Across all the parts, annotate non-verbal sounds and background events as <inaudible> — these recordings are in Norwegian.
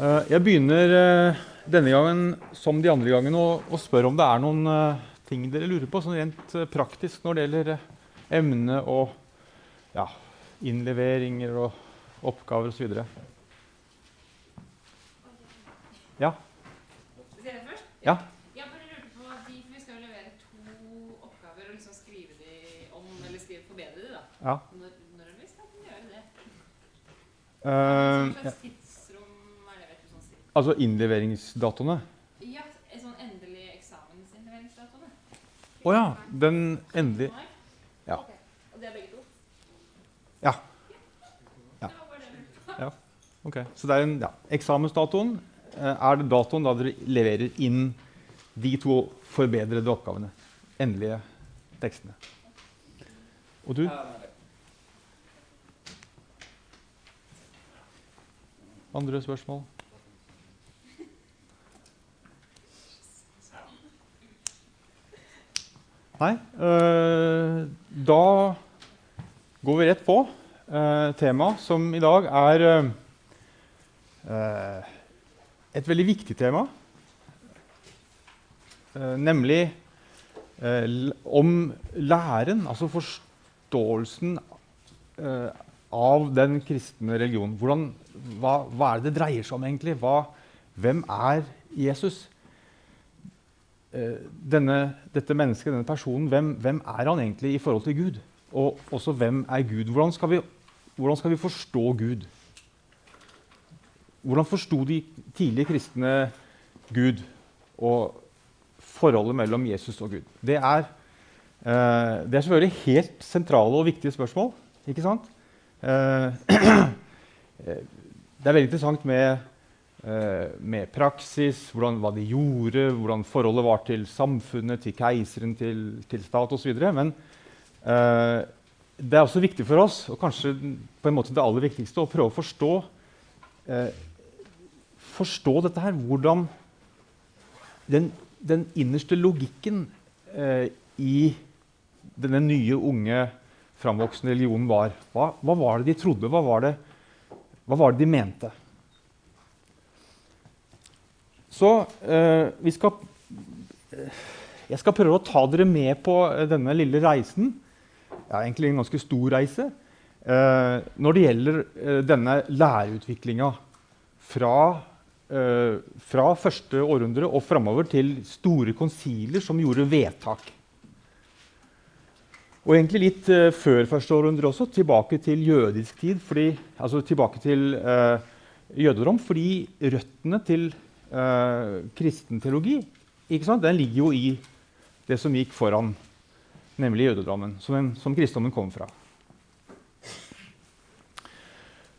Eh, Jeg begynner eh, denne gangen som de andre gangene å, å spørre om det er noen eh, ting dere lurer på, sånn rent praktisk når det gjelder emne og ja, innleveringer og oppgaver osv. Ja. Ja. Jeg bare lurte på de, for Vi skal jo levere to oppgaver og liksom skrive de om, eller skrive forbedre de da. ja. Når, når vi skal gjøre det? Uh, Hva ja. slags er det? vet du sånn cirka? Altså innleveringsdatoene. Ja, sånn endelig eksamensinnleveringsdatoene. Å ja. Den endelig Ja. Og det er begge to? Ja. Ja. ja. Ok, Så det er en, ja, eksamensdatoen eh, er det datoen da dere leverer inn de to forbedrede oppgavene. Endelige tekstene. Og du? Andre spørsmål? Nei. eh, da går vi rett på uh, temaet, som i dag er eh, eh, et veldig viktig tema. Eh, nemlig eh, om læren, altså forståelsen eh, av den kristne religionen. Hvordan, hva, hva er det det dreier seg om egentlig? Hva, hvem er Jesus? Eh, denne, dette mennesket, denne personen, hvem, hvem er han egentlig i forhold til Gud? Og også hvem er Gud? Hvordan skal vi, hvordan skal vi forstå Gud? Hvordan forsto de tidlige kristne Gud og forholdet mellom Jesus og Gud? Det er, eh, det er selvfølgelig helt sentrale og viktige spørsmål. ikke sant? Eh, <clears throat> det er veldig interessant med, eh, med praksis, hvordan, hva de gjorde, hvordan forholdet var til samfunnet, til keiseren, til, til stat osv. Men eh, det er også viktig for oss, og kanskje på en måte det aller viktigste, å prøve å forstå eh, forstå dette her. Hvordan den, den innerste logikken eh, i denne nye, unge, framvoksende religionen var. Hva, hva var det de trodde? Hva var det, hva var det de mente? Så eh, vi skal Jeg skal prøve å ta dere med på eh, denne lille reisen. Ja, egentlig en ganske stor reise. Eh, når det gjelder eh, denne læreutviklinga fra, eh, fra første århundre og framover til store konsiler som gjorde vedtak. Og egentlig litt eh, før første århundre også, tilbake til jødisk tid. Fordi, altså tilbake til eh, jødedom, fordi røttene til eh, kristen teologi den ligger jo i det som gikk foran, nemlig jødedommen, som, den, som kristendommen kom fra.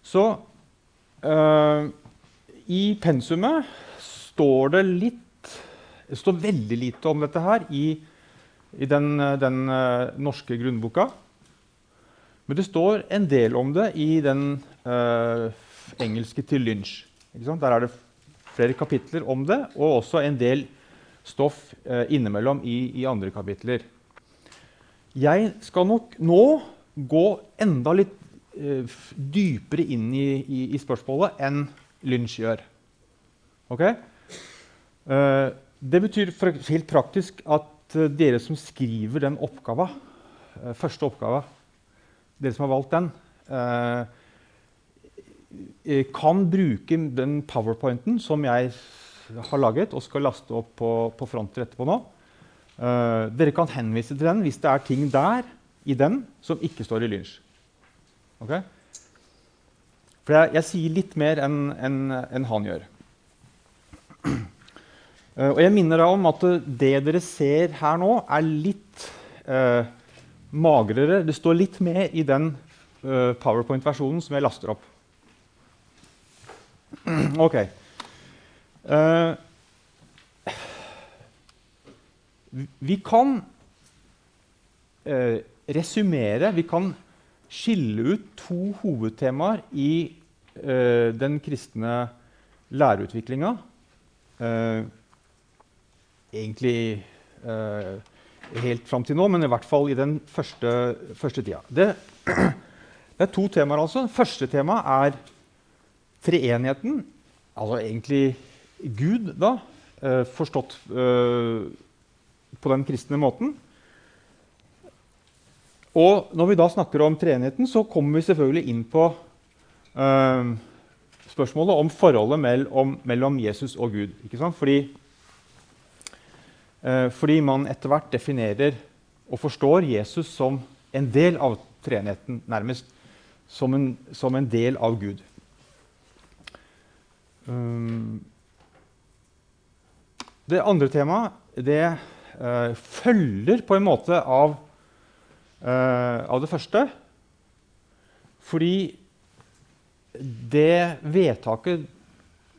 Så eh, i pensumet står det litt Det står veldig lite om dette her i, i den, den eh, norske grunnboka. Men det står en del om det i den eh, engelske til Lynch. Der er det flere kapitler om det, og også en del stoff eh, innimellom i, i andre kapitler. Jeg skal nok nå gå enda litt eh, dypere inn i, i, i spørsmålet enn Lynch gjør. Ok? Eh, det betyr helt praktisk at dere som skriver den oppgava, første oppgava, dere som har valgt den, kan bruke den powerpointen som jeg har laget og skal laste opp på, på fronter etterpå nå. Uh, dere kan henvise til den hvis det er ting der i den som ikke står i Lynch. Okay? For jeg, jeg sier litt mer enn en, en han gjør. Uh, <clears throat> og jeg minner deg om at eh, det dere ser her nå, er litt uh, magrere. Det står litt mer i den eh, powerpoint-versjonen som jeg laster opp. Ok. Uh, vi- kan uh, resumere Vi kan skille ut to hovedtemaer i uh, den kristne læreutviklinga. Egentlig helt fram til nå, men i hvert fall i den første, første tida. Det, <clears throat> det er to temaer, altså. Første tema er treenigheten altså egentlig Gud, da, eh, forstått eh, på den kristne måten. Og når vi da snakker om treenigheten, så kommer vi selvfølgelig inn på uh, spørsmålet om forholdet mellom, mellom Jesus og Gud. Ikke sant? Fordi, uh, fordi man etter hvert definerer og forstår Jesus som en del av treenigheten, nærmest som en, som en del av Gud. Um, det andre temaet det uh, følger på en måte av, uh, av det første. Fordi det vedtaket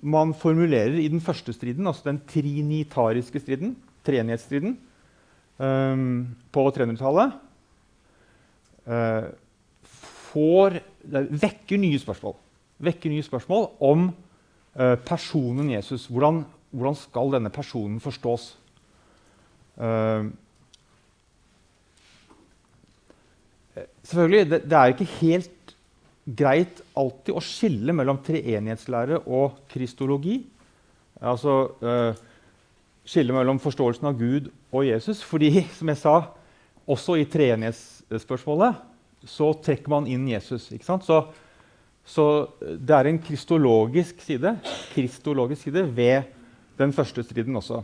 man formulerer i den første striden, altså den trinitariske striden, treenighetsstriden, um, på 300-tallet, uh, vekker nye spørsmål. Vekker nye spørsmål om personen Jesus. Hvordan, hvordan, skal denne personen forstås? Uh, selvfølgelig, det, det er ikke helt greit alltid å skille mellom treenighetslære og kristologi. Altså uh, skille mellom forståelsen av Gud og Jesus. Fordi, som jeg sa, også i treenighetsspørsmålet så trekker man inn Jesus. ikke sant? Så, så det er en kristologisk side, kristologisk side ved den første striden også.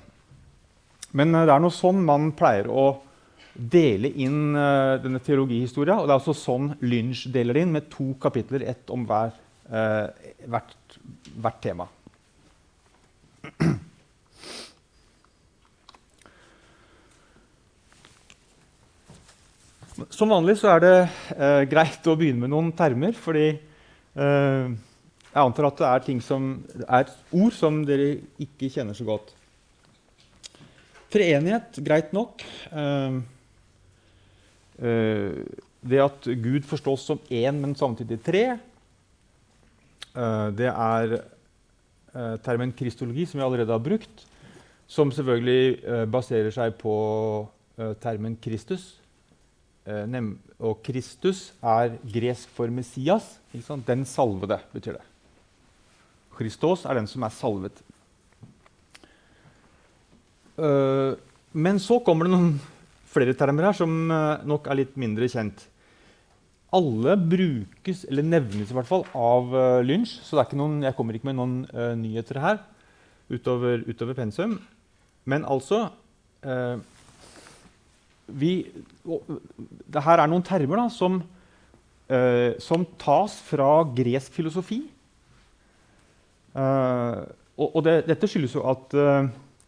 Men uh, det er noe sånn man pleier å dele inn uh, denne teologihistoria. Og det er også sånn Lynch deler inn, med to kapitler, ett om hver, uh, hvert, hvert, tema. Som vanlig så er det uh, greit å begynne med noen termer, fordi jeg antar at det er, ting som, er ord som dere ikke kjenner så godt. Treenighet, greit nok. Uh, Uh, det at Gud forstås som én, men samtidig tre, det er termen kristologi, som vi allerede har brukt, som selvfølgelig baserer seg på termen Kristus. Og Kristus er gresk for Messias. Den salvede, betyr det. Kristos er den som er salvet. men så kommer det noen flere termer her som uh, nok er litt mindre kjent. Alle brukes, eller nevnes i hvert fall, av uh, Lynch. Så noen, jeg kommer ikke med noen nyheter her utover, utover, pensum. Men altså vi, det her er noen termer da, som, som, tas fra gresk filosofi. og, og det, dette skyldes jo at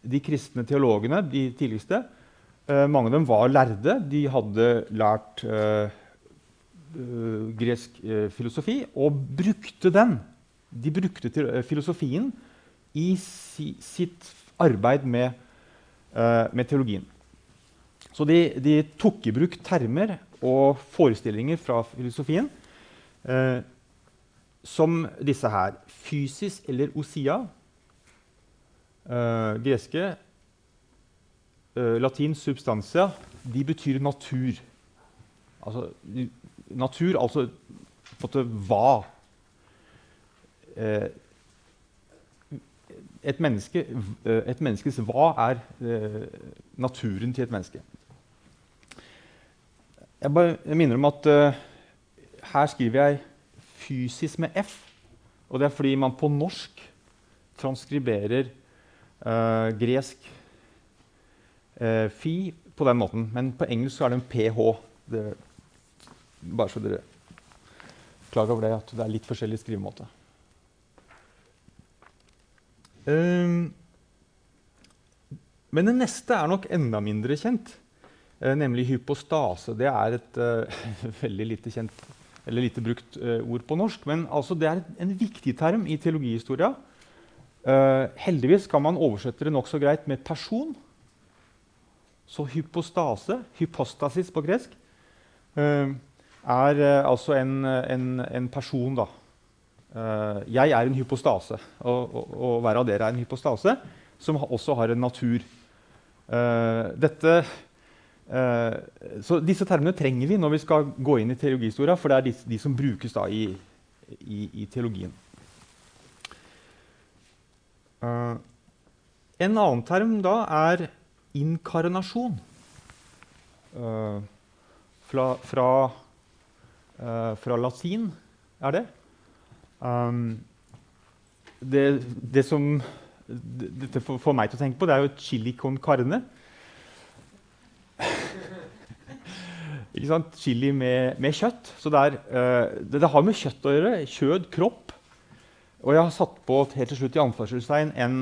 de kristne teologene, de tidligste, Uh, mange av dem var lærde. De hadde lært uh, uh, gresk filosofi og brukte den. De brukte filosofien i si, sitt arbeid med, med, teologien. Så de, de, tok i bruk termer og forestillinger fra filosofien som disse her. Fysis eller osia. greske eh, latin 'substantia' de betyr natur. Altså, natur, altså på en måte hva. Uh, et, menneske, uh, et, menneskes hva er naturen til et menneske. Jeg, bare, minner om at her skriver jeg 'fysisk' med F. Og det er fordi man på norsk transkriberer gresk uh, fi på den måten. Men på engelsk er det en ph. Det, bare så dere klager over det, at det er litt forskjellig skrivemåte. Um, men det neste er nok enda mindre kjent, nemlig hypostase. Det er et uh, <laughs> veldig lite kjent, eller lite brukt uh, ord på norsk. Men altså, det er en viktig term i teologihistoria. Heldigvis kan man oversette det nokså greit med person. Så hypostase, hypostasis på gresk, eh, er eh, altså en, en, en, person, da. Eh, jeg er en hypostase, og, og, og hver av dere er en hypostase som også har en natur. Dette, så disse termene trenger vi når vi skal gå inn i teologihistoria, for det er de, som brukes da i, i, i teologien. Eh, en annen term da er inkarnasjon. Eh, fra, fra, eh, fra latin er det. Det, det som dette får meg til å tenke på, det er jo chili con carne. Ikke sant? Chili med, med kjøtt. Så det, er, uh, det, det, har med kjøtt å gjøre. Kjød, kropp. Og jeg har satt på helt til slutt i anførselstegn en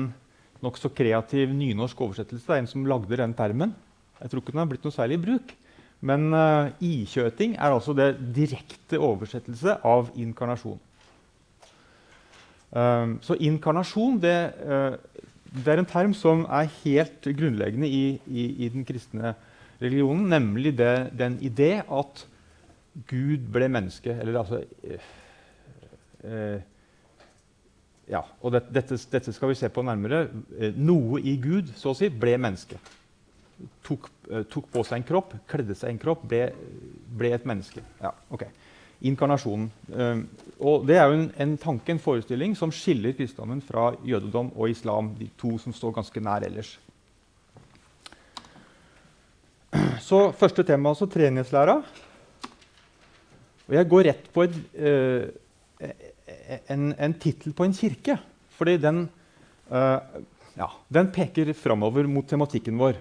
nokså kreativ nynorsk oversettelse. Det er en som lagde den termen. Jeg tror ikke den har blitt noe særlig i bruk. Men uh, ikjøting er altså det direkte oversettelse av inkarnasjon. Um, så inkarnasjon det, uh, det, er en term som er helt grunnleggende i, i, i den kristne religionen, nemlig det, den idé at Gud ble menneske. Eller altså eh, eh, Ja, og det, dette, dette, skal vi se på nærmere. noe i Gud så å si, ble menneske. Tok, tok, på seg en kropp, kledde seg en kropp, ble, ble et menneske. Ja, ok. Inkarnasjonen. og Det er jo en, en, tanke, en forestilling, som skiller kristendommen fra jødedom og islam, de to som står ganske nær ellers. Så første tema, altså treningslæra. Og jeg går rett på et, uh, en, en tittel på en kirke. Fordi den, uh, ja, den peker framover mot tematikken vår.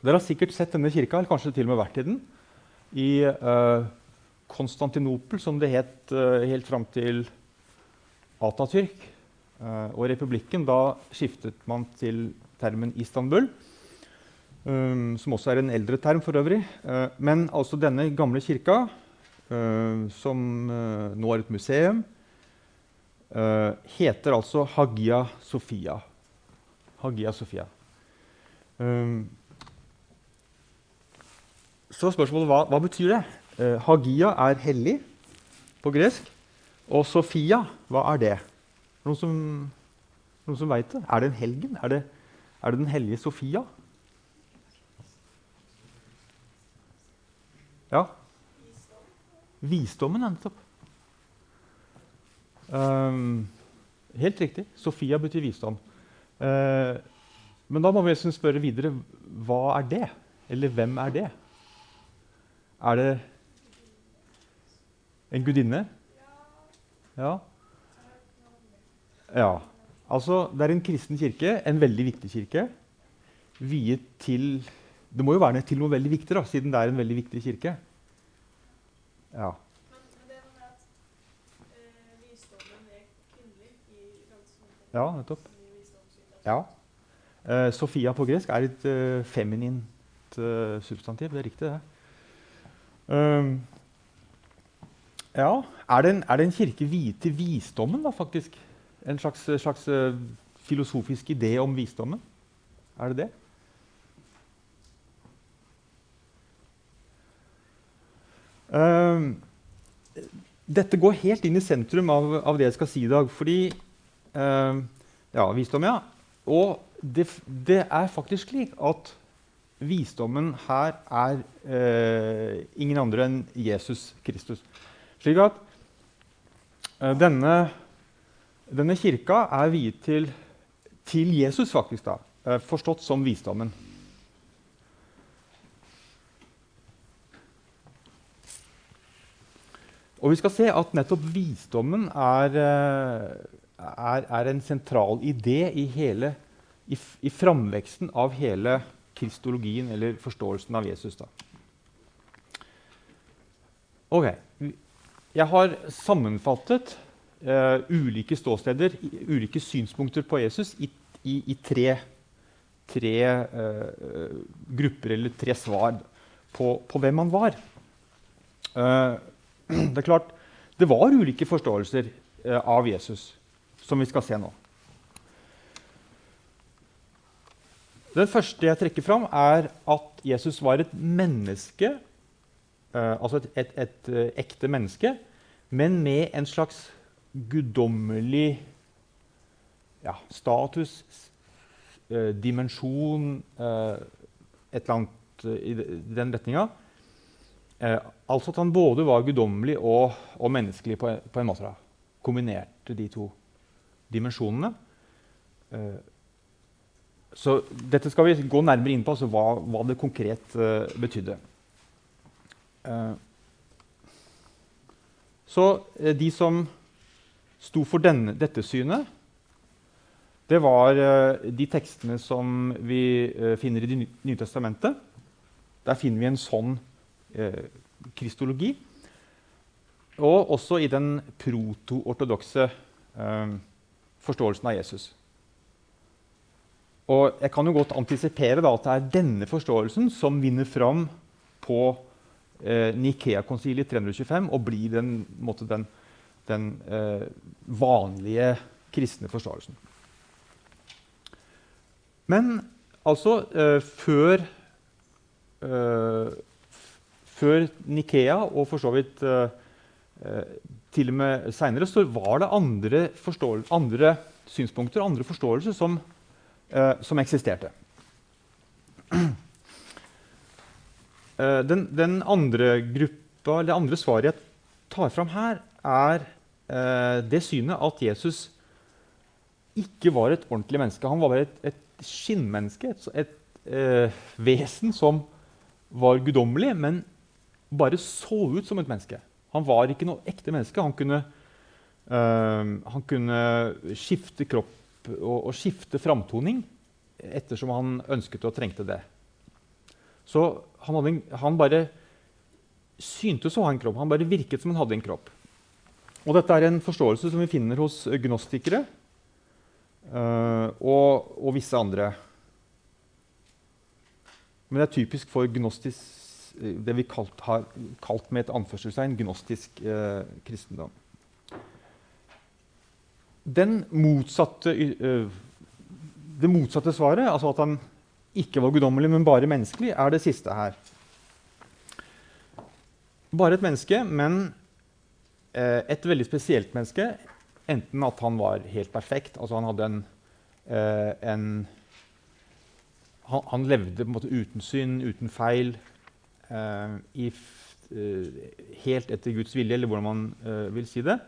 Dere har sikkert sett denne kirka, eller kanskje til og med vært i den. I uh, Konstantinopel, som det het helt fram til Atatürk. Og republikken, da skiftet man til termen Istanbul. Um, som også er en eldre term for øvrig. Uh, men altså denne gamle kirka, som nå er et museum, heter altså Hagia Sofia. Hagia Sofia. Um, så spørsmålet hva, hva betyr det? Hagia er hellig på gresk. Og Sofia, hva er det? Noen som, noen som veit det? Er det en helgen? Er det, er det den hellige Sofia? Ja? Visdommen, nettopp. Um, helt riktig. Sofia betyr visdom. Uh, men da må vi spørre videre hva er det? Eller hvem er det? Er det en gudinne? Ja. ja. Altså, det er en kristen kirke, en veldig viktig kirke, viet til Det må jo være til noe veldig viktig, da, siden det er en veldig viktig kirke. Ja. Ja, nettopp. Ja. Uh, Sofia på gresk er et uh, feminint uh, substantiv. Det er riktig, det. Um, ja, er det, en, er det en kirke viet til visdommen, da, faktisk? En slags, slags filosofisk idé om visdommen? Er det det? Dette går helt inn i sentrum av, av, det jeg skal si i dag. Fordi uh, Ja, visdom, ja. Og det, det, er faktisk slik at visdommen her er uh, ingen andre enn Jesus Kristus. Slik at uh, denne, denne, kirka er viet til, til Jesus, faktisk, da, uh, forstått som visdommen. Og vi skal se at nettopp visdommen er, uh, er, er en sentral idé i, hele, i, i framveksten av hele kristologien, eller forståelsen av Jesus. Da. Ok, jeg har sammenfattet uh, ulike ståsteder, ulike synspunkter på Jesus, i, i tre, tre uh, grupper eller tre svar på, på hvem han var. Uh, det er klart, det var ulike forståelser av Jesus, som vi skal se nå. Den første jeg trekker fram, er at Jesus var et menneske Uh, altså et, et, et, eh, ekte menneske, men med en slags guddommelig ja, status, dimensjon Et eller annet i den retninga. Altså at han både var guddommelig og, og, menneskelig på, på, en måte. Da. Kombinerte de to dimensjonene. eh, så dette skal vi gå nærmere inn på, altså hva, hva det konkret uh, betydde. Så de som sto for denne, dette synet, det var de tekstene som vi finner i Det nye testamentet. Der finner vi en sånn kristologi. Og også i den proto-ortodokse forståelsen av Jesus. Og jeg kan jo godt antisipere at det er denne forståelsen som vinner fram på eh, Nikea-konsilet 325 og blir den, måte, den, den eh, vanlige kristne forståelsen. Men altså eh, før, eh, før Nikea, og for så vidt eh, eh, til og med seinere, var det andre, andre synspunkter andre forståelser som eh, som eksisterte. <clears throat> Den, den, andre gruppa, eller andre svaret jeg tar fram her, er det synet at Jesus ikke var et ordentlig menneske. Han var bare et, et skinnmenneske, et, et eh, vesen som var guddommelig, men bare så ut som et menneske. Han var ikke noe ekte menneske. Han kunne, øh, han kunne skifte kropp og, og, skifte framtoning ettersom han ønsket og trengte det. Så han, hadde, han bare syntes å ha en kropp. Han bare virket som han hadde en kropp. Og dette er en forståelse som vi finner hos gnostikere uh, og, og, visse andre. Men det er typisk for gnostisk, det vi kalt, har kalt med et anførselstegn gnostisk eh, kristendom motsatte, uh, det motsatte svaret, altså at han ikke var guddommelig, men bare menneskelig, er det siste her. Bare et menneske, men uh, et veldig spesielt menneske. Enten at han var helt perfekt, altså han hadde en, uh, en han, han, levde på en måte uten synd, uten feil, i, helt etter Guds vilje, eller hvordan man vil si det.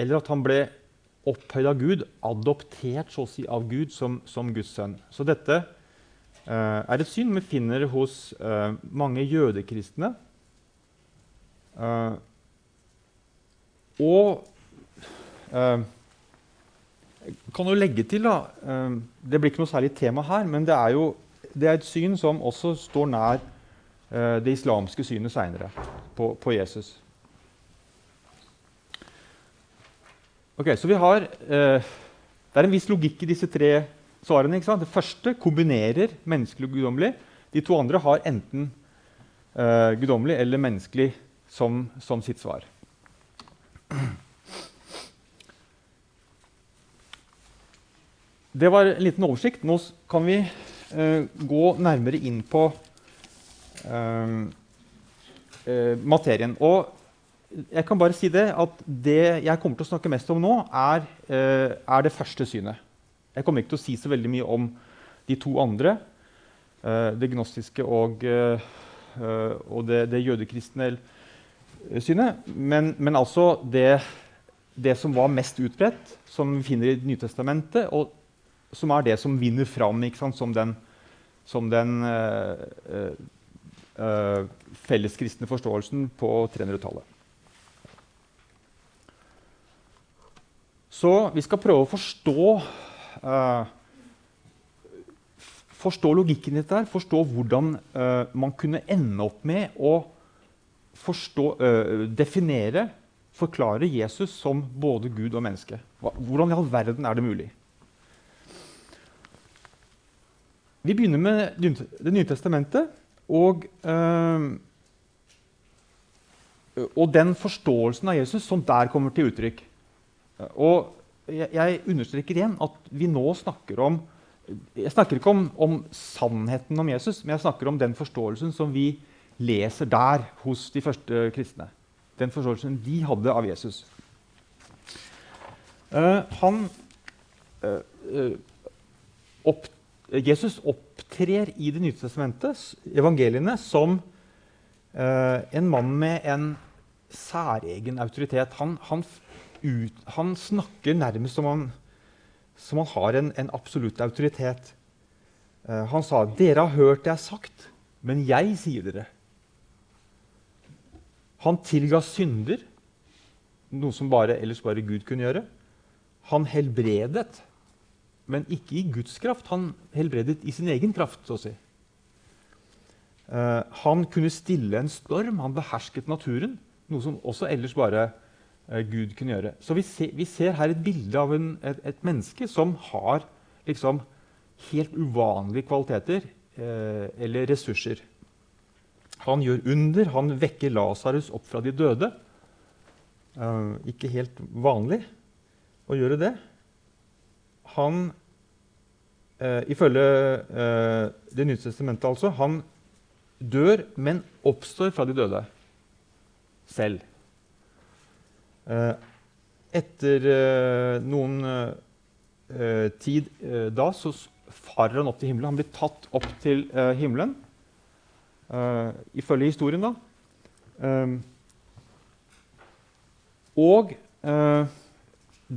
Eller at han ble opphøyd av Gud, adoptert så å si av Gud som, som Guds sønn. Så dette er et syn vi finner hos mange jødekristne. Og jeg kan jo legge til da, Det blir ikke noe særlig tema her, men det er jo det er et syn som også står nær det islamske synet seinere på, på Jesus. Ok, Så vi har, eh, Det er en viss logikk i disse tre svarene. ikke sant? Det første kombinerer menneskelig og guddommelig. De to andre har enten eh, guddommelig eller menneskelig som, som, sitt svar. Det var en liten oversikt. Nå kan vi eh, gå nærmere inn på eh, eh, materien. Og jeg kan bare si det at det jeg kommer til å snakke mest om nå, er, uh, er, det første synet. Jeg kommer ikke til å si så veldig mye om de to andre, uh, det gnostiske og, og det, det jødekristne synet. Men, men altså det, det, som var mest utbredt, som vi finner i Nytestamentet, og som er det som vinner fram som den, som den felleskristne forståelsen på 300-tallet. Så vi skal prøve å forstå, uh, forstå logikken i dette, forstå hvordan uh, man kunne ende opp med å forstå, uh, definere, forklare Jesus som både Gud og menneske. Hvordan i all verden er det mulig? Vi begynner med Det nye testamentet og, og den forståelsen av Jesus som der kommer til uttrykk. Og jeg, understreker igjen at vi nå snakker om Jeg snakker ikke om, om, sannheten om Jesus, men jeg snakker om den forståelsen som vi leser der hos de første kristne. Den forståelsen de hadde av Jesus. Uh, han, uh, opp, Jesus opptrer i Det nye testamentet, evangeliene, som en mann med en særegen autoritet. Han, han ut, han snakker nærmest som, han, som han har en, en absolutt autoritet. Eh, han sa, 'Dere har hørt det er sagt, men jeg sier dere.' Han tilga synder, noe som bare, ellers bare Gud kunne gjøre. Han helbredet, men ikke i Guds kraft. Han helbredet i sin egen kraft. så å si. Uh, han kunne stille en storm, han behersket naturen. Noe som også ellers bare uh, Gud kunne gjøre. Så vi, se, vi, ser her et bilde av en, et, et, menneske som har liksom, helt uvanlige kvaliteter uh, eller ressurser. Han gjør under, han vekker Lasarus opp fra de døde. ikke helt vanlig å gjøre det. Han, ifølge Det nye testamentet, altså, han dør, men oppstår fra de døde selv. Eh, etter eh, noen eh, tid da så farer han opp til himmelen. Han blir tatt opp til himmelen, ifølge historien, da. og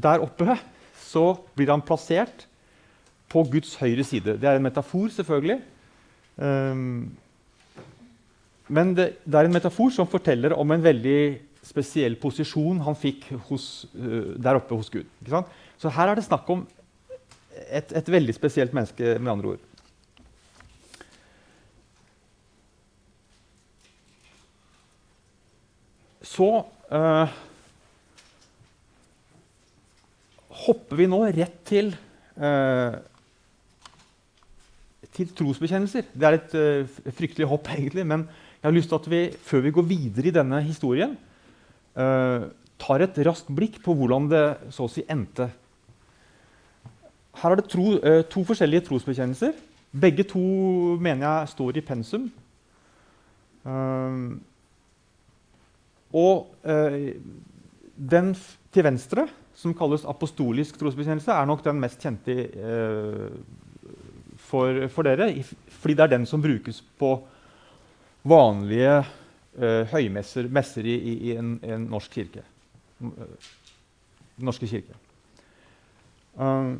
der oppe så blir han plassert på Guds høyre side. Det er en metafor, selvfølgelig. Um, men det, det, er en metafor som forteller om en veldig spesiell posisjon han fikk hos, uh, der oppe hos Gud. Så her er det snakk om et, et, veldig spesielt menneske, med andre ord. Så uh, hopper vi nå rett til uh, til trosbekjennelser. Det er et uh, fryktelig hopp, egentlig, men jeg har lyst til at vi, før vi går videre i denne historien, uh, tar et raskt blikk på hvordan det så å si endte. Her er det tro, uh, to forskjellige trosbekjennelser. Begge to mener jeg står i pensum. Og den til venstre, som kalles apostolisk trosbekjennelse, er nok den mest kjente for, for, dere, fordi det er den som brukes på vanlige uh, høymesser messer i, i, en, en, norsk kirke. Den norske kirke. Uh,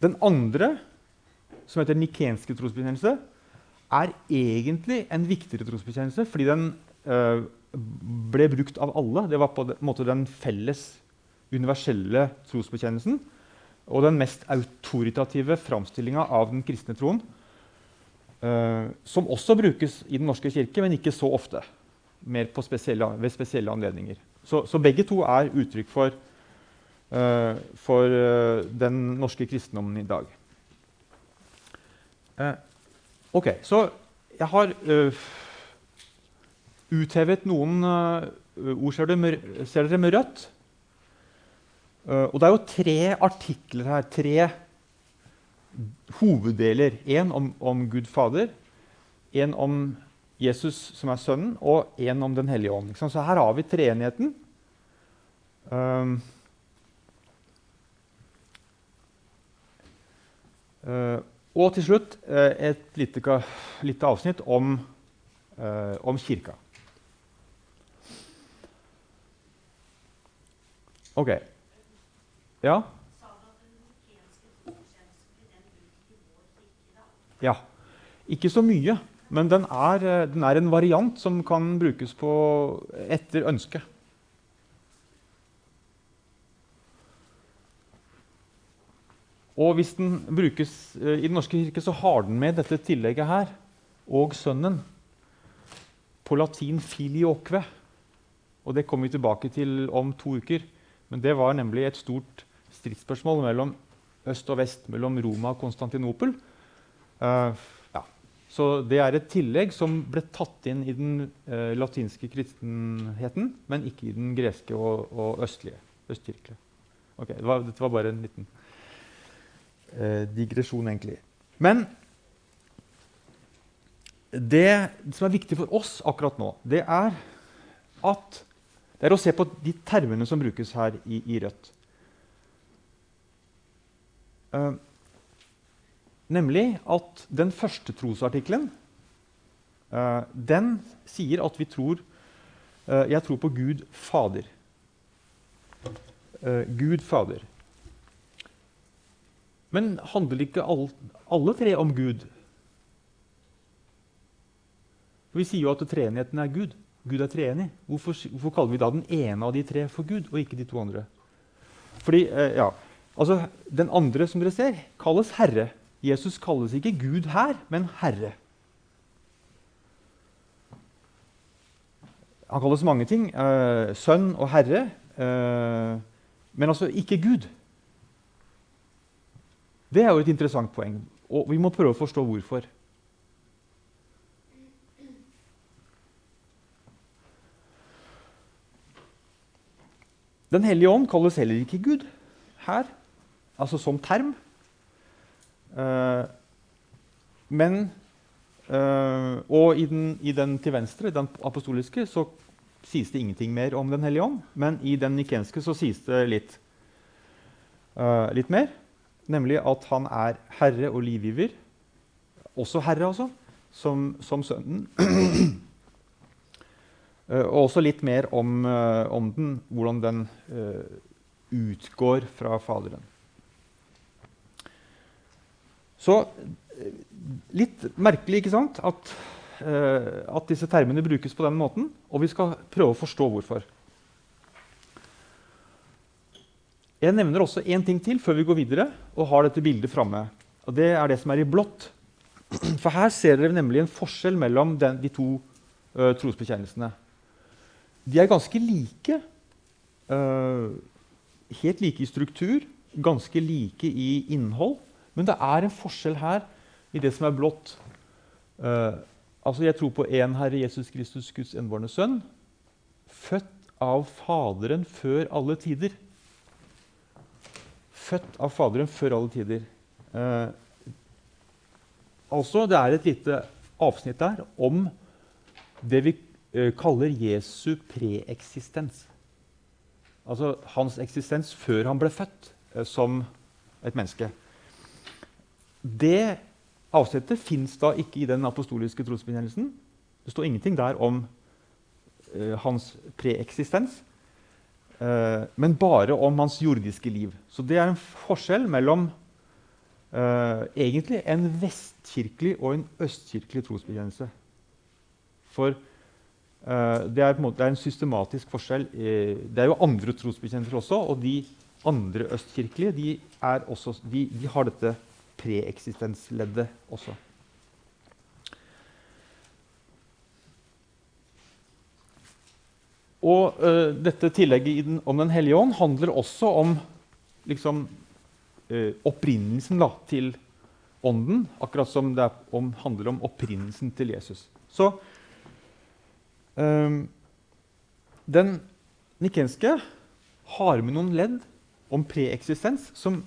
den andre, som heter nikenske trosbekjennelse, er egentlig en viktigere trosbekjennelse fordi den uh, ble brukt av alle. Det var på en måte den felles, universelle trosbekjennelsen. Og den mest autoritative framstillinga av den kristne troen. Uh, som også brukes i Den norske kirke, men ikke så ofte. Mer spesielle, ved spesielle anledninger. Så, så, begge to er uttrykk for, uh, for uh, den norske kristendommen i dag. ok, så jeg har uthevet noen ord. Ser dere, ser dere med rødt? Og det er jo tre artikler her. Tre hoveddeler. Én om, om, Gud Fader, én om Jesus, som er Sønnen, og én om Den hellige ånd. Så her har vi treenigheten. Um, uh, og til slutt uh, et lite, lite, avsnitt om, uh, om kirka. Ok. Ja? Ja. Ikke så mye, men den er, eh, den er, en variant som kan brukes på etter ønske. Og hvis den brukes eh, i Den norske kirke, så har den med dette tillegget her og Sønnen på latin 'filioque'. Og det kommer vi tilbake til om to uker. Men det var nemlig et stort stridsspørsmål mellom øst og vest, mellom Roma og Konstantinopel. Uh, ja. Så det er et tillegg som ble tatt inn i den uh, latinske kristenheten, men ikke i den greske og, og østlige. østkirkelige. Okay, det dette var bare en liten uh, digresjon, egentlig. Men det som er viktig for oss akkurat nå, det er at det er å se på de termene som brukes her i, i Rødt. Uh, Nemlig at den første trosartikkelen uh, den sier at vi tror uh, Jeg tror på Gud Fader. Gud Fader. Men handler ikke alle, alle tre om Gud? Vi sier jo at treenigheten er Gud. Gud er treenig. Hvorfor, hvorfor, kaller vi da den ene av de tre for Gud, og ikke de to andre? Fordi, ja, altså, Den andre som dere ser, kalles Herre. Jesus kalles ikke Gud her, men Herre. Han kalles mange ting. Eh, sønn og herre. Eh, men altså ikke Gud. Det er jo et interessant poeng, og vi må prøve å forstå hvorfor. Den hellige ånd kalles heller ikke Gud her, altså som term. Uh, men uh, Og i den, i den, til venstre, den apostoliske, så sies det ingenting mer om Den hellige ånd. Men i den nikenske så sies det litt, uh, litt mer. Nemlig at han er herre og livgiver. Også herre, altså. Som, som sønnen. <clears throat> Og også litt mer om, om den, hvordan den utgår fra Faderen. Så litt merkelig ikke sant, at, at, disse termene brukes på den måten. Og vi skal prøve å forstå hvorfor. Jeg nevner også én ting til før vi går videre og har dette bildet framme. Og det er det som er i blått. For her ser dere nemlig en forskjell mellom den, de to trosbekjennelsene. De er ganske like. Uh, helt like i struktur, ganske like i innhold. Men det er en forskjell her i det som er blått. Uh, altså Jeg tror på én Herre Jesus Kristus, Guds enbårne sønn, født av Faderen før alle tider. Født av Faderen før alle tider. Uh, altså, Det er et lite avsnitt der om det vi uh, kaller Jesu preeksistens. Altså hans eksistens før han ble født som et menneske. Det avsettet fins da ikke i den apostoliske trosbekjennelsen. Det står ingenting der om uh, hans preeksistens, uh, men bare om hans jordiske liv. Så det er en forskjell mellom uh, egentlig en vestkirkelig og en østkirkelig trosbekjennelse. For det, er måte, det, er en systematisk forskjell. Det er jo andre trosbekjennelser også, og de andre østkirkelige de, også, de, de har dette preeksistensleddet også. Og uh, dette tillegget den, om Den hellige ånd handler også om liksom, opprinnelsen da, til ånden, akkurat som det om, handler om opprinnelsen til Jesus. Så Um, den nikenske har med noen ledd om preeksistens som,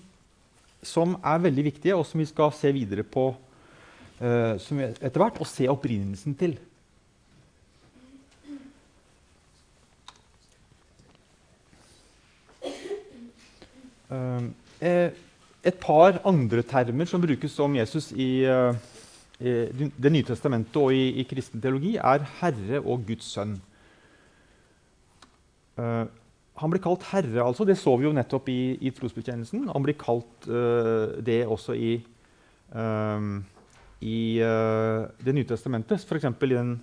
som, er veldig viktige, og som vi skal se videre på uh, etter hvert, og se opprinnelsen til. Uh, et par andre termer som brukes om Jesus i uh, det nye testamentet og i, i, kristen teologi, er Herre og Guds sønn. Uh, han blir kalt Herre, altså. Det så vi jo nettopp i, i trosbekjennelsen. Han blir kalt uh, det også i, um, i Det nye testamentet. F.eks. I, den,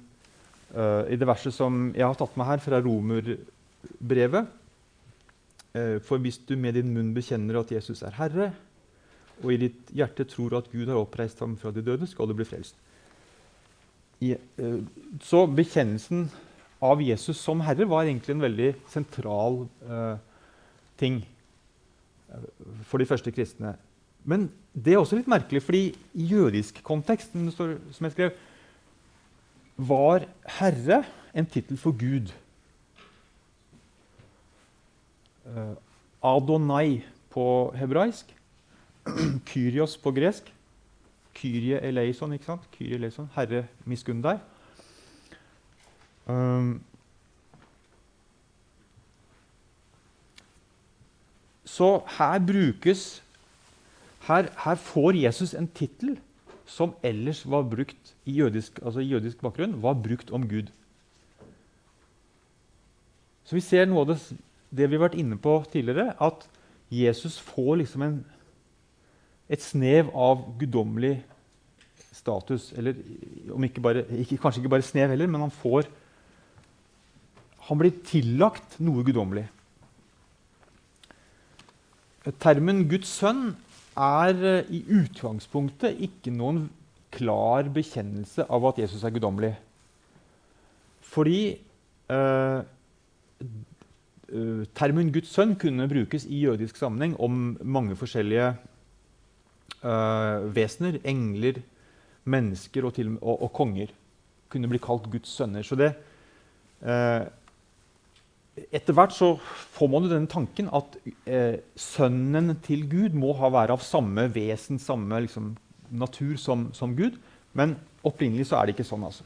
i det verset som jeg har tatt med her, fra romerbrevet. For hvis du med din munn bekjenner at Jesus er Herre, og i ditt hjerte tror at Gud har oppreist ham fra de døde, skal du bli frelst. I, uh, så bekjennelsen av Jesus som Herre var egentlig en veldig sentral uh, ting uh, for de første kristne. Men det er også litt merkelig, fordi i jødisk kontekst som jeg skrev, var Herre en tittel for Gud. Adonai på hebraisk <clears throat> Kyrios på gresk. Kyrie eleison, ikke sant? Kyrie eleison, Herre, miskunn deg. Um, så her brukes her, her, får Jesus en tittel som ellers var brukt i jødisk, altså jødisk bakgrunn, var brukt om Gud. Så vi ser noe av det, det vi har vært inne på tidligere, at Jesus får liksom en et snev av guddommelig status. Eller ikke bare, ikke, kanskje ikke bare snev heller, men han får Han blir tillagt noe guddommelig. Termen Guds sønn er eh, i utgangspunktet ikke noen klar bekjennelse av at Jesus er guddommelig. Fordi eh, eh, termen Guds sønn kunne brukes i jødisk sammenheng om mange forskjellige eh, vesener. Engler, mennesker og, og, og, konger kunne bli kalt Guds sønner. Så det eh, Etter hvert så får man jo denne tanken at eh, sønnen til Gud må ha være av samme vesen, samme liksom, natur som, som, Gud. Men opprinnelig så er det ikke sånn. altså.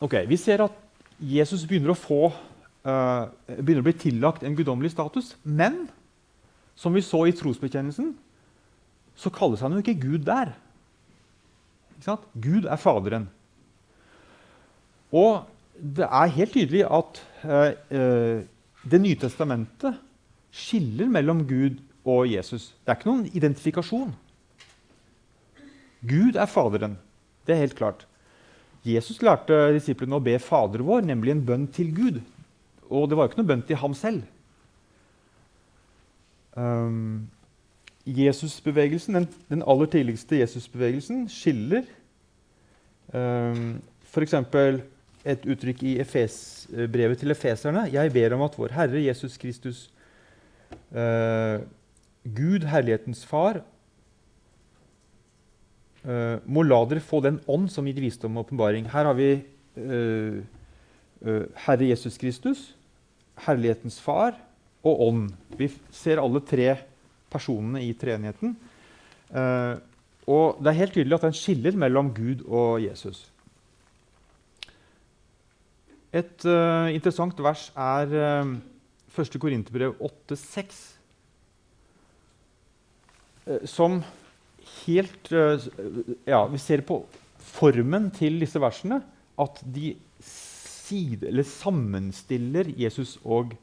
Ok, Vi ser at Jesus begynner å, få, uh, begynner å bli tillagt en guddommelig status. Men som vi så i trosbekjennelsen, så kalles han jo ikke Gud der. Ikke Gud er Faderen. Og det er helt tydelig at uh, uh, Det nye testamentet skiller mellom Gud og Jesus. Det er ikke noen identifikasjon. Gud er Faderen. Det er helt klart. Jesus lærte disiplene å be Fader vår, nemlig en bønn til Gud. Og det var jo ikke noe bønn til ham selv. Um, Jesusbevegelsen, den, den, aller tidligste Jesusbevegelsen skiller um, f.eks. et uttrykk i Efes, brevet til efeserne. Jeg ber om at vår Herre Jesus Kristus, uh, Gud, herlighetens Far, Uh, må la dere få den ånd som gir visdom og åpenbaring. Her har vi uh, Herre Jesus Kristus, Herlighetens Far og Ånd. Vi ser alle tre personene i treenigheten. og det er helt tydelig at den skiller mellom Gud og Jesus. Et interessant vers er uh, 1. Korinterbrev 8,6, som helt uh, ja, Vi ser på formen til disse versene at de side, sammenstiller Jesus og,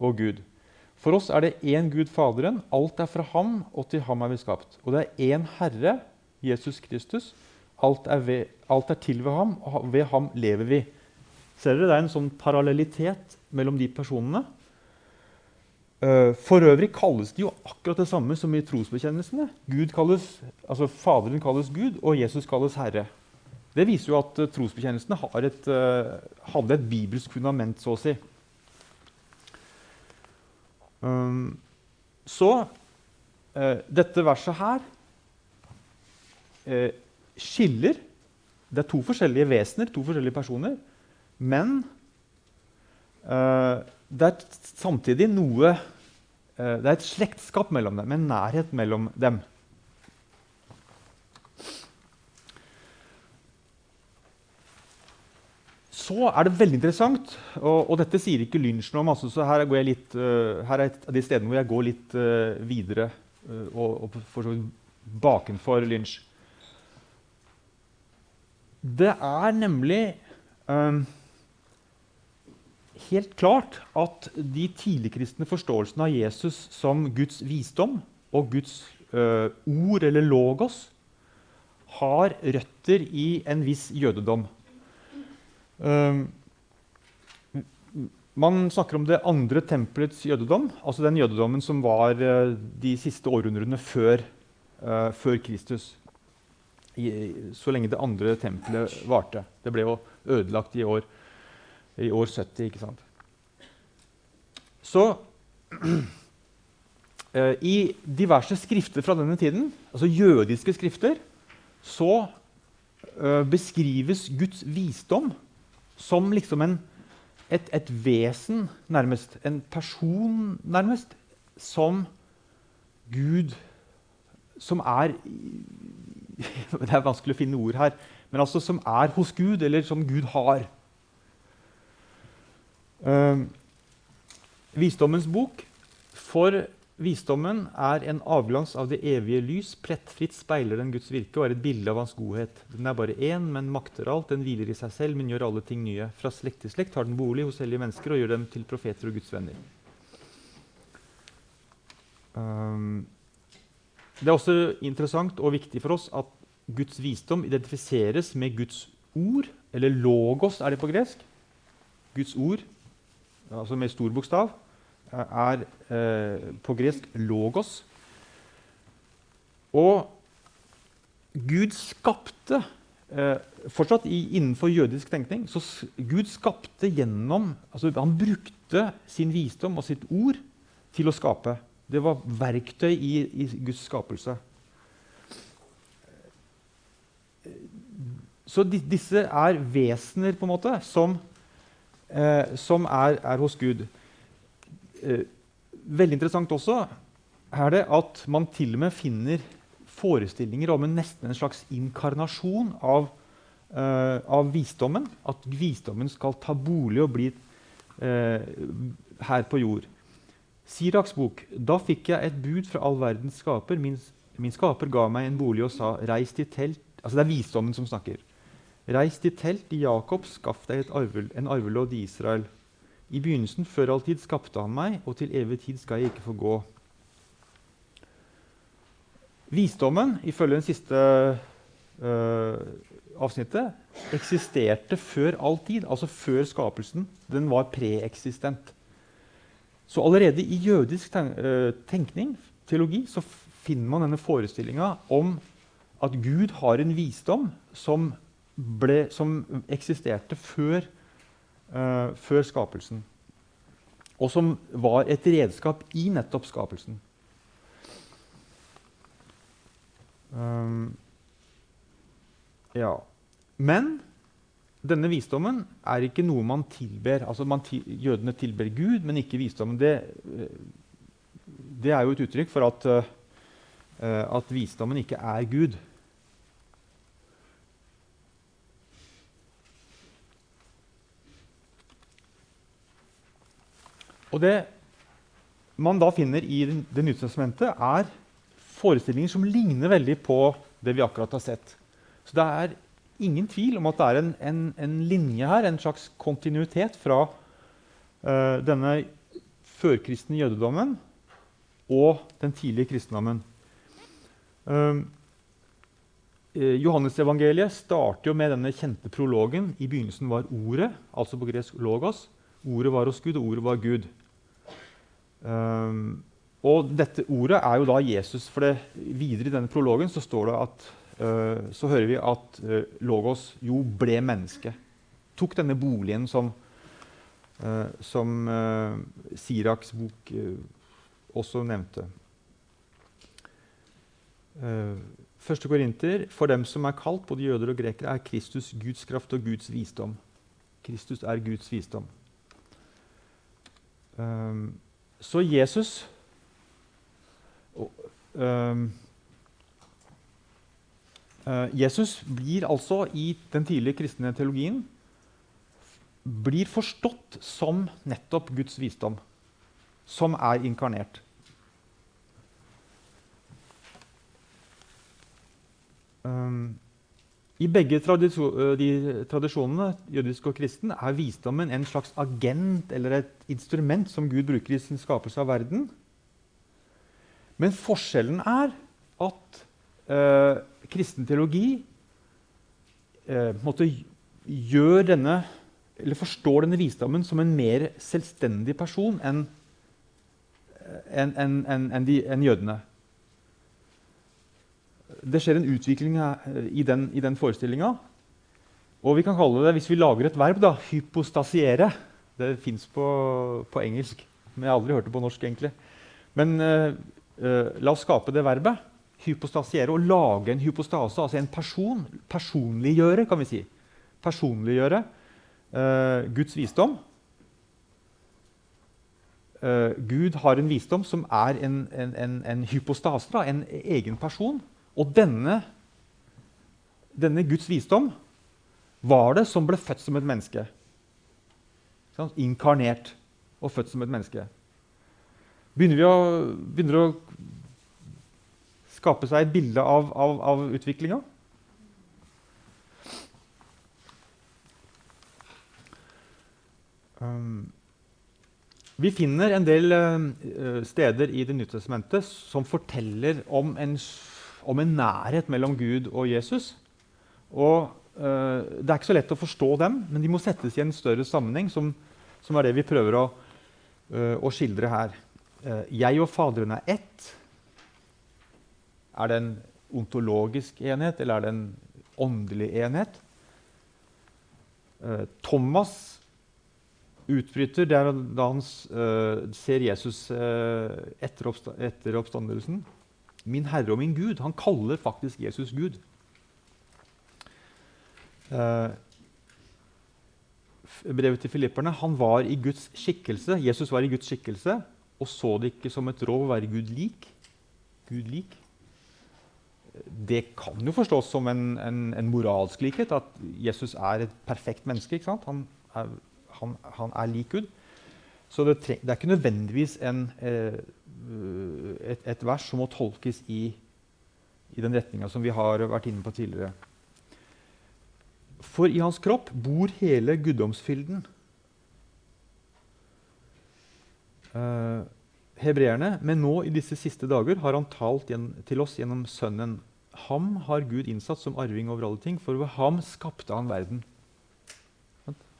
og, Gud. For oss er det én Gud Faderen. Alt er fra ham, og til ham er vi skapt. Og det er én Herre, Jesus Kristus. Alt er, ved, alt er til ved ham, og ved ham lever vi. Ser dere, Det er en sånn parallellitet mellom de personene. Eh, for øvrig kalles de jo akkurat det samme som i trosbekjennelsene. Gud kalles, altså Faderen kalles Gud, og Jesus kalles Herre. Det viser jo at uh, trosbekjennelsene et, uh, hadde et bibelsk fundament, så å si. Um, så dette verset her skiller Det er to forskjellige vesener, to forskjellige personer. Men det er samtidig noe eh, Det er et slektskap mellom dem, en nærhet mellom dem. Så er det veldig interessant, og, og dette sier ikke Lynch noe om. Altså, så her, litt, uh, her, er et av de stedene hvor jeg går litt uh, videre uh, og, og for så vidt bakenfor Lynch. Det er nemlig um, helt klart at de tidligkristne forståelsene av Jesus som Guds visdom og Guds uh, ord, eller logos, har røtter i en viss jødedom. Uh, man snakker om det andre tempelets jødedom, altså den jødedommen som var uh, de siste århundrene før, før Kristus. I, så lenge det andre tempelet varte. Det ble jo ødelagt i år i år 70. ikke sant? Så <clears throat> eh, I diverse skrifter fra denne tiden, altså jødiske skrifter, så eh, beskrives Guds visdom som liksom en, et, et, vesen, nærmest. En person, nærmest. Som Gud Som er <laughs> Det er vanskelig å finne ord her. Men altså som er hos Gud, eller som Gud har. Uh, visdommens bok. For visdommen er en avglans av det evige lys. Plettfritt speiler den Guds virke og er et bilde av hans godhet. Den er bare én, men makter alt. Den hviler i seg selv, men gjør alle ting nye. Fra slekt til slekt har den bolig hos hellige mennesker og gjør dem til profeter og Guds venner. Um, det er også interessant og viktig for oss at Guds visdom identifiseres med Guds ord, eller logos er det på gresk. Guds ord, altså med stor bokstav, er eh, på gresk logos. Og Gud skapte eh, Fortsatt i, innenfor jødisk tenkning så Gud skapte gjennom altså Han brukte sin visdom og sitt ord til å skape. Det var verktøy i, i Guds skapelse. Så de, disse er vesener på en måte som, eh, som er, er, hos Gud. Eh, veldig interessant også er det at man til og med finner forestillinger om en nesten en slags inkarnasjon av, eh, av visdommen. At visdommen skal ta bolig og bli eh, her på jord. Siraks bok. Da fikk jeg et bud fra all verdens skaper. Min, min skaper ga meg en bolig og sa, reis til telt Altså det er visdommen som snakker. Reis til telt i Jakob, skaff deg arvel, en arvelodd i Israel. I begynnelsen, før all tid, skapte han meg, og til evig tid skal jeg ikke få gå. Visdommen, ifølge den siste uh, avsnittet, eksisterte før all tid, altså før skapelsen. Den var preeksistent. Så allerede i jødisk eh, tenkning, teologi, så finner man denne forestillinga om at Gud har en visdom som ble, som eksisterte før, uh, før, skapelsen. Og som var et redskap i nettopp skapelsen. Um, ja. Men denne visdommen er ikke noe man tilber. Altså man til, jødene tilber Gud, men ikke visdommen. Det, det er jo et uttrykk for at, uh, at visdommen ikke er Gud. Og det man da finner i Det nye testamentet, er forestillinger som ligner veldig på det vi akkurat har sett. Så det er ingen tvil om at det er en, en, en linje her, en slags kontinuitet fra uh, denne førkristne jødedommen og den tidlige kristendommen. Uh, Johannesevangeliet starter jo med denne kjente prologen. I begynnelsen var Ordet, altså på gresk 'logos'. Ordet var hos Gud, og ordet var Gud. Um, og dette ordet er jo da Jesus. For det, videre i denne prologen så står det at uh, så hører vi at uh, Logos jo ble menneske. Tok denne boligen som, uh, som Siraks bok også nevnte. Første Korinter, For dem som er kalt, både jøder og grekere, er Kristus Guds kraft og Guds visdom. Kristus er Guds visdom. Um, så Jesus uh, Jesus blir altså i den tidlige kristne teologien blir forstått som nettopp Guds visdom, som er inkarnert. Um, i begge de tradisjonene, jødisk og kristen, er visdommen en slags agent eller et instrument som Gud bruker i sin skapelse av verden. Men forskjellen er at eh, kristen teologi eh, gjør denne, eller forstår denne visdommen som en mer selvstendig person enn en, en, en, en jødene det skjer en utvikling i den, i den forestillinga. Og vi kan kalle det, hvis vi lager et verb, da, hypostasiere. Det fins på, på, engelsk, men jeg har aldri hørt det på norsk. egentlig. Men uh, la oss skape det verbet. Hypostasiere. Å lage en hypostase, altså en person. Personliggjøre, kan vi si. Personliggjøre uh, Guds visdom. Gud har en visdom som er en, en, en, en hypostase, da, en egen person. Og denne, denne Guds visdom var det som ble født som et menneske. Sånn, inkarnert og født som et menneske. Begynner vi å, begynner å skape seg et bilde av, av, av utviklinga? Um, Vi finner en del uh, steder i Det nye testamentet som forteller om en, om en, nærhet mellom Gud og Jesus. Og uh, Det er ikke så lett å forstå dem, men de må settes i en større sammenheng, som, som er det vi prøver å, uh, å skildre her. jeg og Faderen er ett. Er det en ontologisk enhet, eller er det en åndelig enhet? Thomas utbryter, er da han ser Jesus etter, oppstandelsen. Min Herre og min Gud. Han kaller faktisk Jesus Gud. Eh, brevet til filipperne. Han var i Guds skikkelse. Jesus var i Guds skikkelse og så det ikke som et råd å være Gud lik. Gud lik. Det kan jo forstås som en, en, en moralsk likhet, at Jesus er et perfekt menneske. Han er han, han er lik Gud. Så det, det, er ikke nødvendigvis en, eh, et, et, vers som må tolkes i, i den retninga som vi har vært inne på tidligere. For i hans kropp bor hele guddomsfylden. Uh, hebreerne, men nå i disse siste dager har han talt til oss gjennom Sønnen. Ham har Gud innsatt som arving over alle ting, for ved ham skapte han verden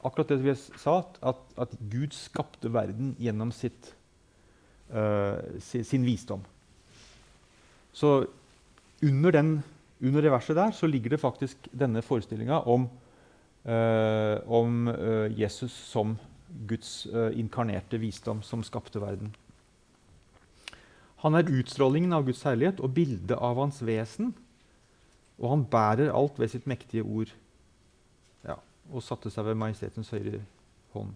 akkurat det vi sa, at, at Gud skapte verden gjennom sitt, sin, sin, visdom. Så under, den, under, det verset der så ligger det faktisk denne forestillinga om, uh, om uh, Jesus som Guds inkarnerte visdom som skapte verden. Han er utstrålingen av Guds herlighet og bildet av hans vesen. Og han bærer alt ved sitt mektige ord og satte seg ved Majestetens høyre hånd.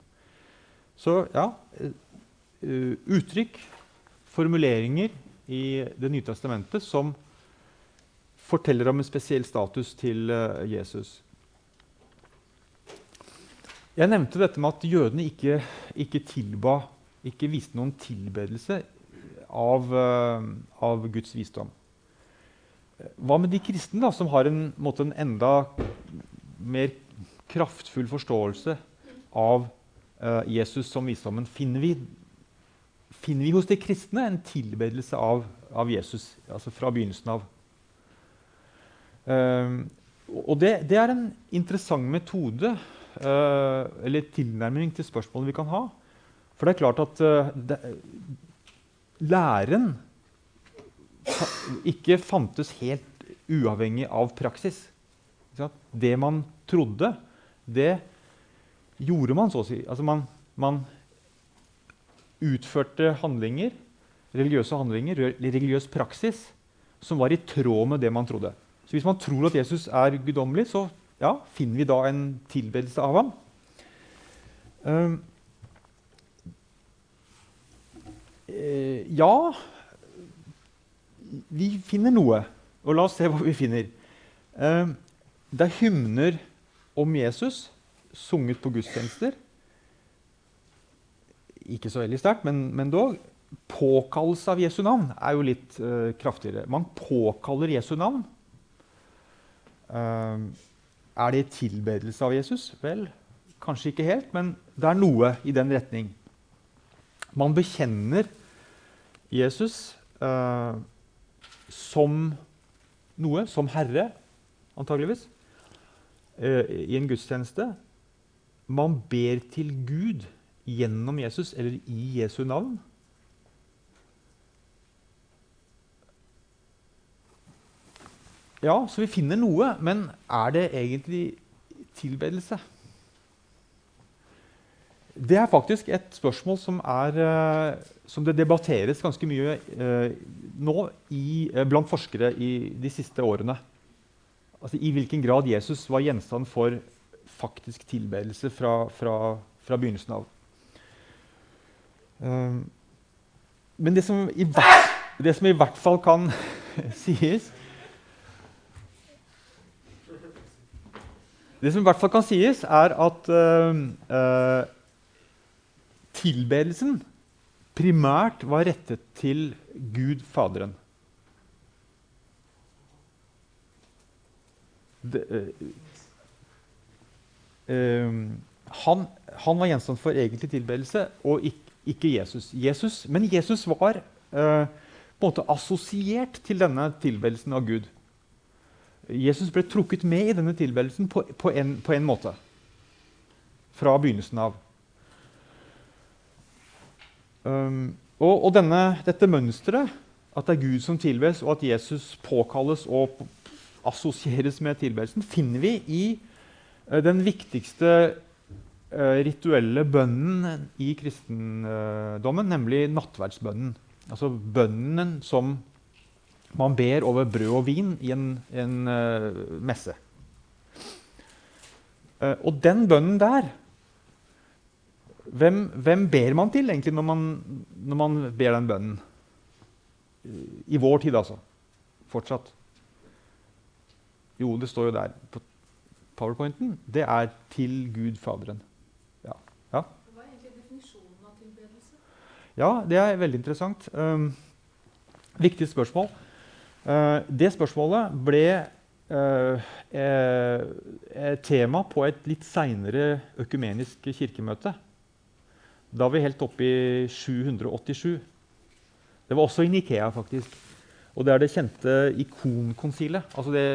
Så ja uh, Uttrykk, formuleringer i Det nye testamentet som forteller om en spesiell status til uh, Jesus. Jeg nevnte dette med at jødene ikke, ikke tilba, ikke viste noen tilbedelse av, uh, av Guds visdom. Hva med de kristne, da, som har en, måte, en enda mer kraftfull forståelse av uh, Jesus som visdommen, finner vi, finner vi, hos de kristne en tilbedelse av, av Jesus altså fra begynnelsen av. Uh, og det, det, er en interessant metode uh, eller tilnærming til spørsmålet vi kan ha. For det er klart at det, læren ikke fantes helt uavhengig av praksis. Det man trodde, det gjorde man, så å si. Altså man, man utførte handlinger, religiøse handlinger, religiøs praksis, som var i tråd med det man trodde. Så hvis man tror at Jesus er guddommelig, så ja, finner vi da en tilbedelse av ham. Um, ja Vi finner noe. Og la oss se hva vi finner. Um, det er hymner om Jesus, sunget på gudstjenester. Ikke så veldig sterkt, men, men dog. Påkallelse av Jesu navn er jo litt uh, kraftigere. Man påkaller Jesu navn. Uh, er det tilbedelse av Jesus? Vel, kanskje ikke helt, men det er noe i den retning. Man bekjenner Jesus uh, som noe, som Herre, antageligvis. Eh, i en gudstjeneste. Man ber til Gud gjennom Jesus eller i Jesu navn. Ja, så vi finner noe, men er det egentlig tilbedelse? Det er faktisk et spørsmål som, er, eh, som det debatteres ganske mye eh, nå i, blant forskere i de siste årene altså, i hvilken grad Jesus var gjenstand for faktisk tilbedelse fra, fra, fra begynnelsen av. Um, men det som, hvert, det som, i hvert, fall kan <laughs> sies Det som i hvert fall kan sies, er at uh, uh, tilbedelsen primært var rettet til Gud Faderen. det, uh, han, han, var gjenstand for egentlig tilbedelse, og, ikke Jesus. Jesus men Jesus var eh, på en måte assosiert til denne tilbedelsen av Gud. Jesus ble trukket med i denne tilbedelsen på, på, en, på en måte. Fra begynnelsen av. Um, og, og denne, dette mønsteret, at det er Gud som tilbes, og at Jesus påkalles og assosieres med tilbedelsen, finner vi i uh, den viktigste rituelle bønnen i kristendommen, nemlig nattverdsbønnen. Altså bønnen som man ber over brød og vin i en, en uh, messe. Uh, og den bønnen der hvem, hvem, ber man til egentlig når man, når man ber den bønnen? I vår tid, altså. Fortsatt. Jo, det står jo der på powerpointen. Det er til Gud Faderen. Ja. ja. Hva er egentlig definisjonen av tilbedelse? Ja, det er veldig interessant. Um, viktig spørsmål. Uh, det spørsmålet ble uh, et tema på et litt seinere økumenisk kirkemøte. Da var vi helt oppe i 787. Det var også i Nikea, faktisk. Og det er det kjente ikonkonsilet. Altså det,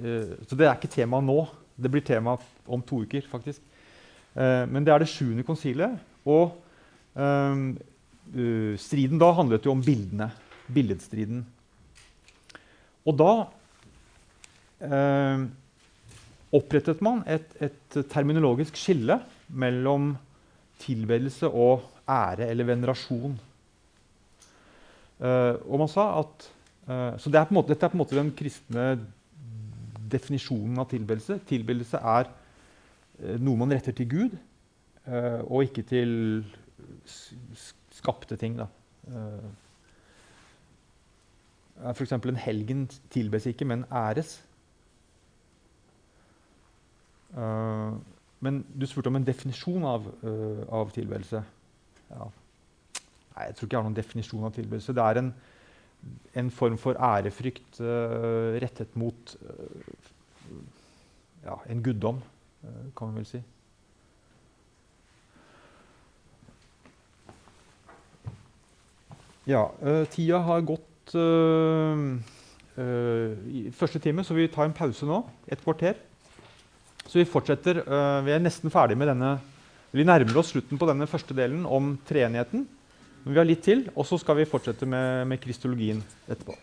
uh, så det er ikke tema nå. Det blir tema om to uker, faktisk. men det er det sjuende konsilet. Og um, uh, striden da handlet jo om bildene. Billedstriden. Og da uh, opprettet man et, et, terminologisk skille mellom tilbedelse og ære eller venerasjon. Uh, og man sa at Så det er måte, dette er på en måte den kristne definisjonen av tilbedelse. Tilbedelse er noe man retter til Gud, og ikke til skapte ting. da. Uh, F.eks. en helgen tilbes ikke, men æres. Uh, men du spurte om en definisjon av, uh, av tilbedelse. Ja. Nei, jeg tror ikke jeg har noen definisjon av tilbedelse. Det er en, en form for ærefrykt uh, rettet mot ja, en guddom, kan vi vel si. Ja, uh, tida har gått uh, uh, i første time, så vi tar en pause nå. Et kvarter. Så vi fortsetter. vi er nesten ferdig med denne Vi nærmer oss slutten på denne første delen om treenigheten. Men vi har litt til, og så skal vi fortsette med, med kristologien etterpå.